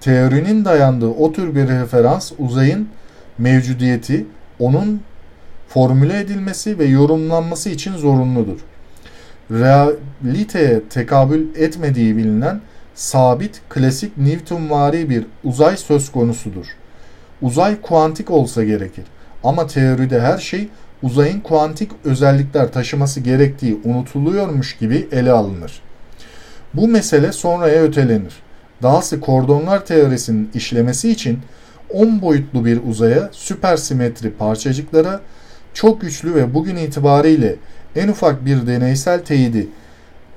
Teorinin dayandığı o tür bir referans uzayın mevcudiyeti onun formüle edilmesi ve yorumlanması için zorunludur. Realiteye tekabül etmediği bilinen sabit, klasik Newtonvari bir uzay söz konusudur. Uzay kuantik olsa gerekir. Ama teoride her şey uzayın kuantik özellikler taşıması gerektiği unutuluyormuş gibi ele alınır. Bu mesele sonraya ötelenir. Dahası kordonlar teorisinin işlemesi için 10 boyutlu bir uzaya süpersimetri parçacıklara çok güçlü ve bugün itibariyle en ufak bir deneysel teyidi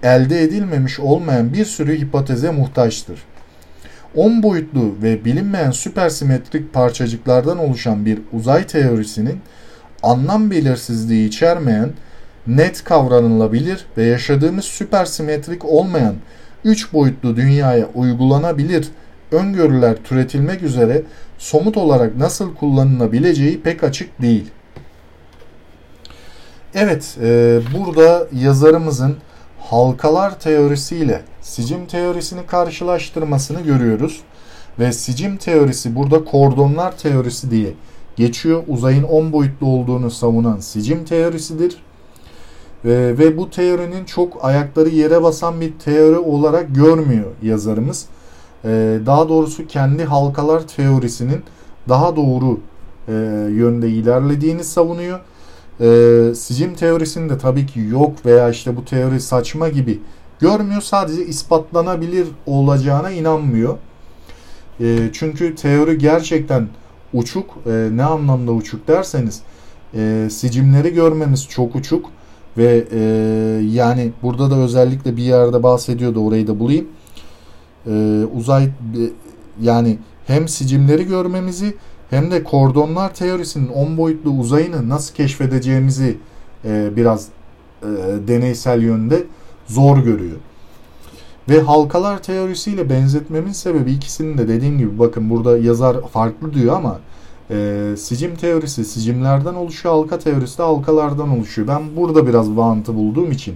elde edilmemiş olmayan bir sürü hipoteze muhtaçtır. 10 boyutlu ve bilinmeyen süpersimetrik parçacıklardan oluşan bir uzay teorisinin anlam belirsizliği içermeyen, net kavranılabilir ve yaşadığımız süpersimetrik olmayan 3 boyutlu dünyaya uygulanabilir öngörüler türetilmek üzere somut olarak nasıl kullanılabileceği pek açık değil. Evet, e, burada yazarımızın halkalar teorisiyle sicim teorisini karşılaştırmasını görüyoruz. Ve sicim teorisi burada kordonlar teorisi diye geçiyor. Uzayın 10 boyutlu olduğunu savunan sicim teorisidir. Ee, ve bu teorinin çok ayakları yere basan bir teori olarak görmüyor yazarımız. Ee, daha doğrusu kendi halkalar teorisinin daha doğru e, yönde ilerlediğini savunuyor. Ee, sicim teorisinde tabii ki yok veya işte bu teori saçma gibi görmüyor. Sadece ispatlanabilir olacağına inanmıyor. E, çünkü teori gerçekten uçuk. E, ne anlamda uçuk derseniz e, sicimleri görmemiz çok uçuk ve e, yani burada da özellikle bir yerde bahsediyordu orayı da bulayım. E, uzay yani hem sicimleri görmemizi hem de kordonlar teorisinin 10 boyutlu uzayını nasıl keşfedeceğimizi e, biraz e, deneysel yönde zor görüyor. Ve halkalar teorisiyle benzetmemin sebebi ikisinin de dediğim gibi bakın burada yazar farklı diyor ama e, sicim teorisi sicimlerden oluşuyor, halka teorisi de halkalardan oluşuyor. Ben burada biraz bağıntı bulduğum için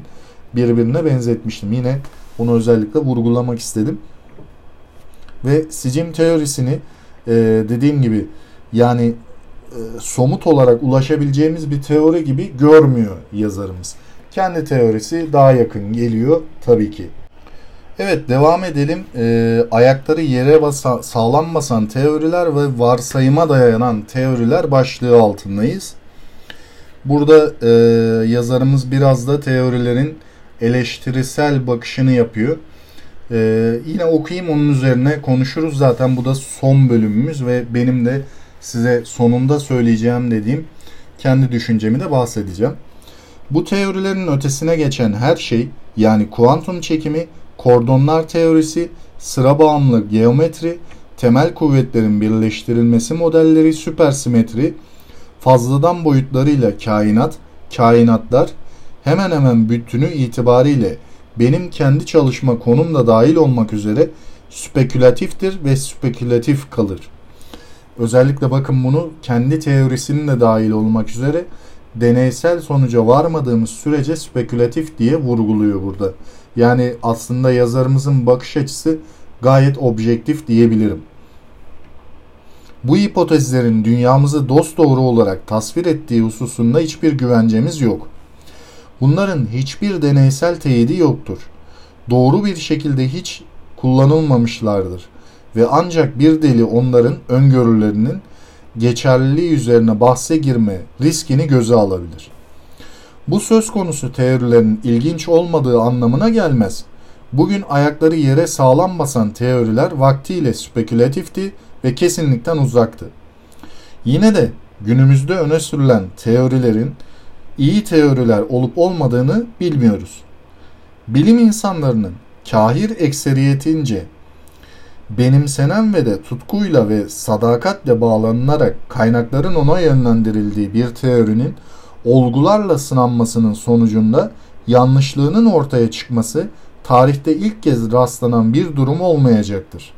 birbirine benzetmiştim. Yine bunu özellikle vurgulamak istedim. Ve sicim teorisini e, dediğim gibi yani e, somut olarak ulaşabileceğimiz bir teori gibi görmüyor yazarımız. Kendi teorisi daha yakın geliyor tabii ki. Evet devam edelim. Ee, ayakları yere basa, sağlam basan teoriler ve varsayıma dayanan teoriler başlığı altındayız. Burada e, yazarımız biraz da teorilerin eleştirisel bakışını yapıyor. E, yine okuyayım onun üzerine konuşuruz. Zaten bu da son bölümümüz ve benim de size sonunda söyleyeceğim dediğim kendi düşüncemi de bahsedeceğim. Bu teorilerin ötesine geçen her şey yani kuantum çekimi kordonlar teorisi, sıra bağımlı geometri, temel kuvvetlerin birleştirilmesi modelleri, süpersimetri, fazladan boyutlarıyla kainat, kainatlar hemen hemen bütünü itibariyle benim kendi çalışma konum da dahil olmak üzere spekülatiftir ve spekülatif kalır. Özellikle bakın bunu kendi teorisinin de dahil olmak üzere deneysel sonuca varmadığımız sürece spekülatif diye vurguluyor burada. Yani aslında yazarımızın bakış açısı gayet objektif diyebilirim. Bu hipotezlerin dünyamızı dosdoğru olarak tasvir ettiği hususunda hiçbir güvencemiz yok. Bunların hiçbir deneysel teyidi yoktur. Doğru bir şekilde hiç kullanılmamışlardır ve ancak bir deli onların öngörülerinin geçerliliği üzerine bahse girme riskini göze alabilir. Bu söz konusu teorilerin ilginç olmadığı anlamına gelmez. Bugün ayakları yere sağlam basan teoriler vaktiyle spekülatifti ve kesinlikten uzaktı. Yine de günümüzde öne sürülen teorilerin iyi teoriler olup olmadığını bilmiyoruz. Bilim insanlarının kahir ekseriyetince benimsenen ve de tutkuyla ve sadakatle bağlanılarak kaynakların ona yönlendirildiği bir teorinin olgularla sınanmasının sonucunda yanlışlığının ortaya çıkması tarihte ilk kez rastlanan bir durum olmayacaktır.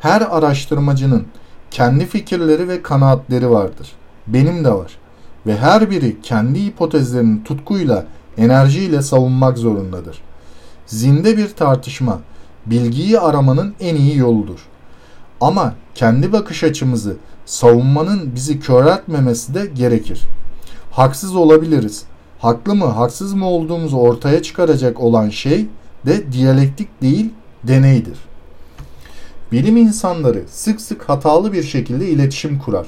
Her araştırmacının kendi fikirleri ve kanaatleri vardır. Benim de var. Ve her biri kendi hipotezlerini tutkuyla, enerjiyle savunmak zorundadır. Zinde bir tartışma, bilgiyi aramanın en iyi yoludur. Ama kendi bakış açımızı savunmanın bizi köreltmemesi de gerekir.'' Haksız olabiliriz. Haklı mı, haksız mı olduğumuzu ortaya çıkaracak olan şey de diyalektik değil, deneydir. Bilim insanları sık sık hatalı bir şekilde iletişim kurar.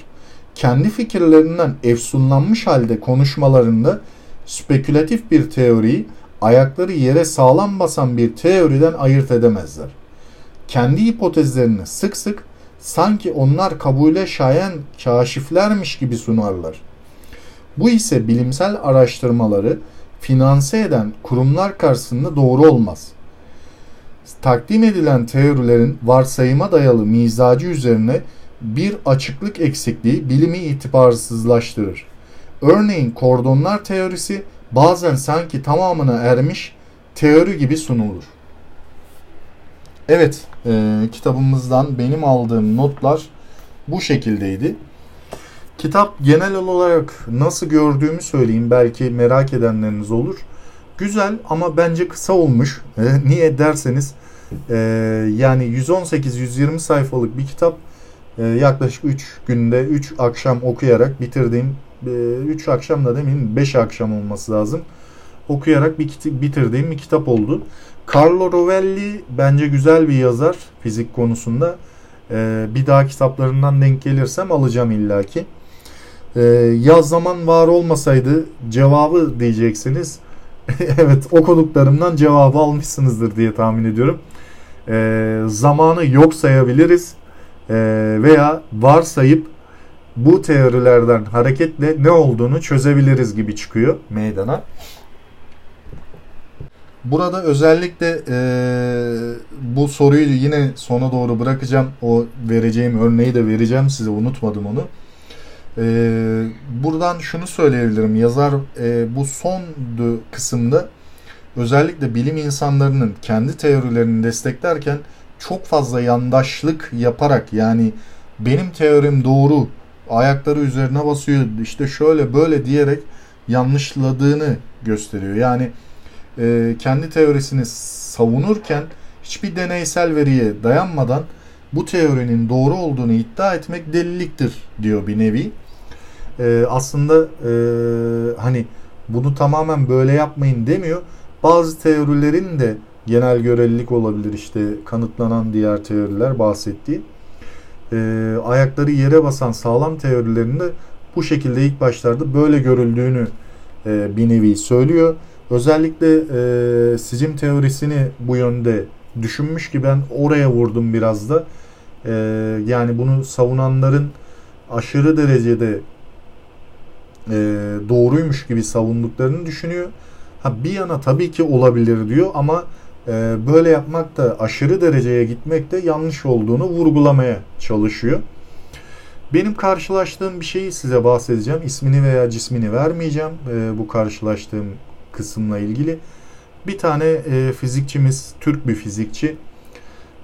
Kendi fikirlerinden efsunlanmış halde konuşmalarında spekülatif bir teoriyi ayakları yere sağlam basan bir teoriden ayırt edemezler. Kendi hipotezlerini sık sık sanki onlar kabule şayan kaşiflermiş gibi sunarlar.'' Bu ise bilimsel araştırmaları finanse eden kurumlar karşısında doğru olmaz. Takdim edilen teorilerin varsayıma dayalı mizacı üzerine bir açıklık eksikliği bilimi itibarsızlaştırır. Örneğin kordonlar teorisi bazen sanki tamamına ermiş teori gibi sunulur. Evet, e, kitabımızdan benim aldığım notlar bu şekildeydi. Kitap genel olarak nasıl gördüğümü söyleyeyim. Belki merak edenleriniz olur. Güzel ama bence kısa olmuş. E, niye derseniz e, yani 118-120 sayfalık bir kitap e, yaklaşık 3 günde 3 akşam okuyarak bitirdiğim 3 e, akşam da demeyeyim 5 akşam olması lazım. Okuyarak bir bitirdiğim bir kitap oldu. Carlo Rovelli bence güzel bir yazar fizik konusunda. Bir daha kitaplarından denk gelirsem alacağım illaki. E, yaz zaman var olmasaydı cevabı diyeceksiniz. evet okuduklarımdan cevabı almışsınızdır diye tahmin ediyorum. E, zamanı yok sayabiliriz e, veya varsayıp bu teorilerden hareketle ne olduğunu çözebiliriz gibi çıkıyor meydana. Burada özellikle e, bu soruyu yine sona doğru bırakacağım. O vereceğim örneği de vereceğim size unutmadım onu. E, buradan şunu söyleyebilirim. Yazar e, bu son kısımda özellikle bilim insanlarının kendi teorilerini desteklerken çok fazla yandaşlık yaparak yani benim teorim doğru ayakları üzerine basıyor işte şöyle böyle diyerek yanlışladığını gösteriyor. Yani e, kendi teorisini savunurken hiçbir deneysel veriye dayanmadan bu teorinin doğru olduğunu iddia etmek deliliktir diyor bir nevi. E, aslında e, hani bunu tamamen böyle yapmayın demiyor. Bazı teorilerin de genel görelilik olabilir işte kanıtlanan diğer teoriler bahsettiği. E, ayakları yere basan sağlam teorilerinde bu şekilde ilk başlarda böyle görüldüğünü e, bir nevi söylüyor. Özellikle e, sicim teorisini bu yönde düşünmüş ki ben oraya vurdum biraz da. E, yani bunu savunanların aşırı derecede e, doğruymuş gibi savunduklarını düşünüyor. Ha bir yana tabii ki olabilir diyor ama e, böyle yapmak da aşırı dereceye gitmek de yanlış olduğunu vurgulamaya çalışıyor. Benim karşılaştığım bir şeyi size bahsedeceğim. İsmini veya cismini vermeyeceğim e, bu karşılaştığım kısımla ilgili. Bir tane e, fizikçimiz, Türk bir fizikçi,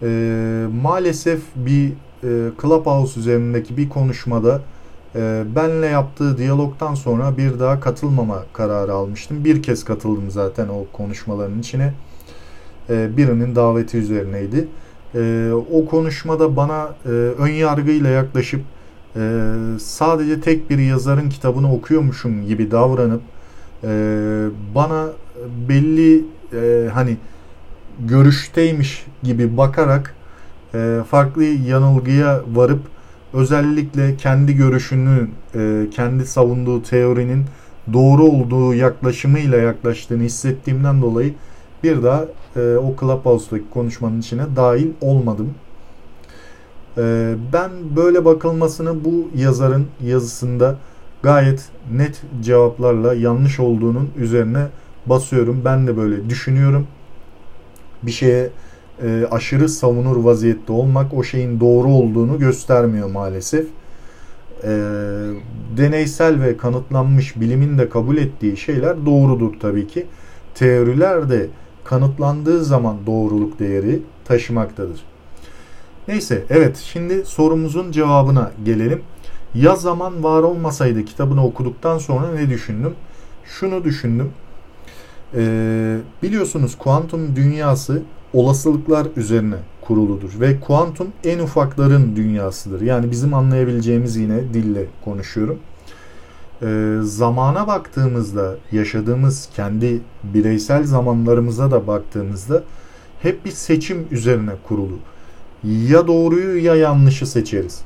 e, maalesef bir e, Clubhouse üzerindeki bir konuşmada e, benle yaptığı diyalogtan sonra bir daha katılmama kararı almıştım. Bir kez katıldım zaten o konuşmaların içine. E, birinin daveti üzerineydi. E, o konuşmada bana e, ön yargıyla yaklaşıp e, sadece tek bir yazarın kitabını okuyormuşum gibi davranıp e, bana belli e, hani görüşteymiş gibi bakarak e, farklı yanılgıya varıp özellikle kendi görüşünü, e, kendi savunduğu teorinin doğru olduğu yaklaşımıyla yaklaştığını hissettiğimden dolayı bir daha e, o Clubhouse'daki konuşmanın içine dahil olmadım. E, ben böyle bakılmasını bu yazarın yazısında gayet net cevaplarla yanlış olduğunun üzerine basıyorum. Ben de böyle düşünüyorum. Bir şeye e, aşırı savunur vaziyette olmak o şeyin doğru olduğunu göstermiyor maalesef. E, deneysel ve kanıtlanmış bilimin de kabul ettiği şeyler doğrudur tabii ki. Teoriler de kanıtlandığı zaman doğruluk değeri taşımaktadır. Neyse evet şimdi sorumuzun cevabına gelelim. Ya zaman var olmasaydı kitabını okuduktan sonra ne düşündüm? Şunu düşündüm. Ee, biliyorsunuz kuantum dünyası olasılıklar üzerine kuruludur ve kuantum en ufakların dünyasıdır. Yani bizim anlayabileceğimiz yine dille konuşuyorum. Ee, zamana baktığımızda yaşadığımız kendi bireysel zamanlarımıza da baktığımızda hep bir seçim üzerine kurulu. Ya doğruyu ya yanlışı seçeriz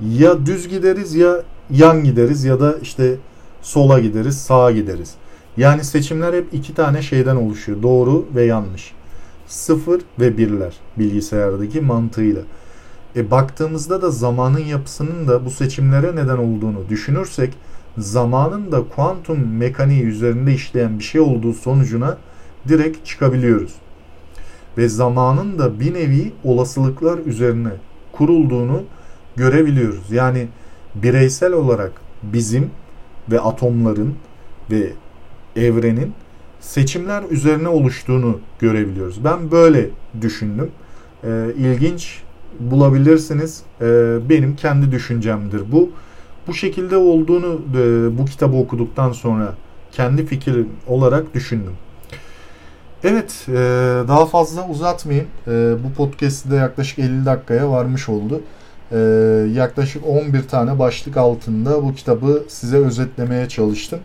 ya düz gideriz ya yan gideriz ya da işte sola gideriz, sağa gideriz. Yani seçimler hep iki tane şeyden oluşuyor. Doğru ve yanlış. Sıfır ve birler bilgisayardaki mantığıyla. E baktığımızda da zamanın yapısının da bu seçimlere neden olduğunu düşünürsek zamanın da kuantum mekaniği üzerinde işleyen bir şey olduğu sonucuna direkt çıkabiliyoruz. Ve zamanın da bir nevi olasılıklar üzerine kurulduğunu görebiliyoruz. Yani bireysel olarak bizim ve atomların ve evrenin seçimler üzerine oluştuğunu görebiliyoruz. Ben böyle düşündüm. Ee, ilginç bulabilirsiniz. E, benim kendi düşüncemdir bu. Bu şekilde olduğunu e, bu kitabı okuduktan sonra kendi fikrim olarak düşündüm. Evet, e, daha fazla uzatmayayım. E, bu podcast'te yaklaşık 50 dakikaya varmış oldu. E, yaklaşık 11 tane başlık altında bu kitabı size özetlemeye çalıştım.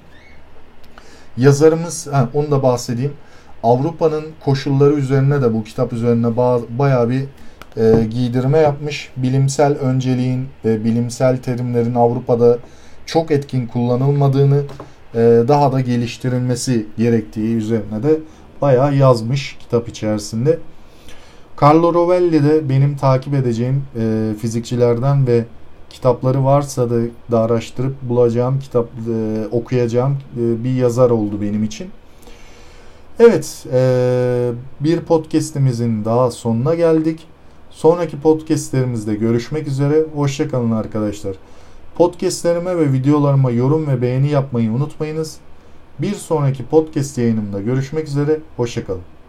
Yazarımız, ha, onu da bahsedeyim. Avrupa'nın koşulları üzerine de bu kitap üzerine ba- bayağı bir e, giydirme yapmış. Bilimsel önceliğin ve bilimsel terimlerin Avrupa'da çok etkin kullanılmadığını, e, daha da geliştirilmesi gerektiği üzerine de bayağı yazmış kitap içerisinde. Carlo Rovelli de benim takip edeceğim e, fizikçilerden ve kitapları varsa da, da araştırıp bulacağım, kitap e, okuyacağım e, bir yazar oldu benim için. Evet, e, bir podcast'imizin daha sonuna geldik. Sonraki podcastlerimizde görüşmek üzere. Hoşçakalın arkadaşlar. Podcastlerime ve videolarıma yorum ve beğeni yapmayı unutmayınız. Bir sonraki podcast yayınımda görüşmek üzere. Hoşçakalın.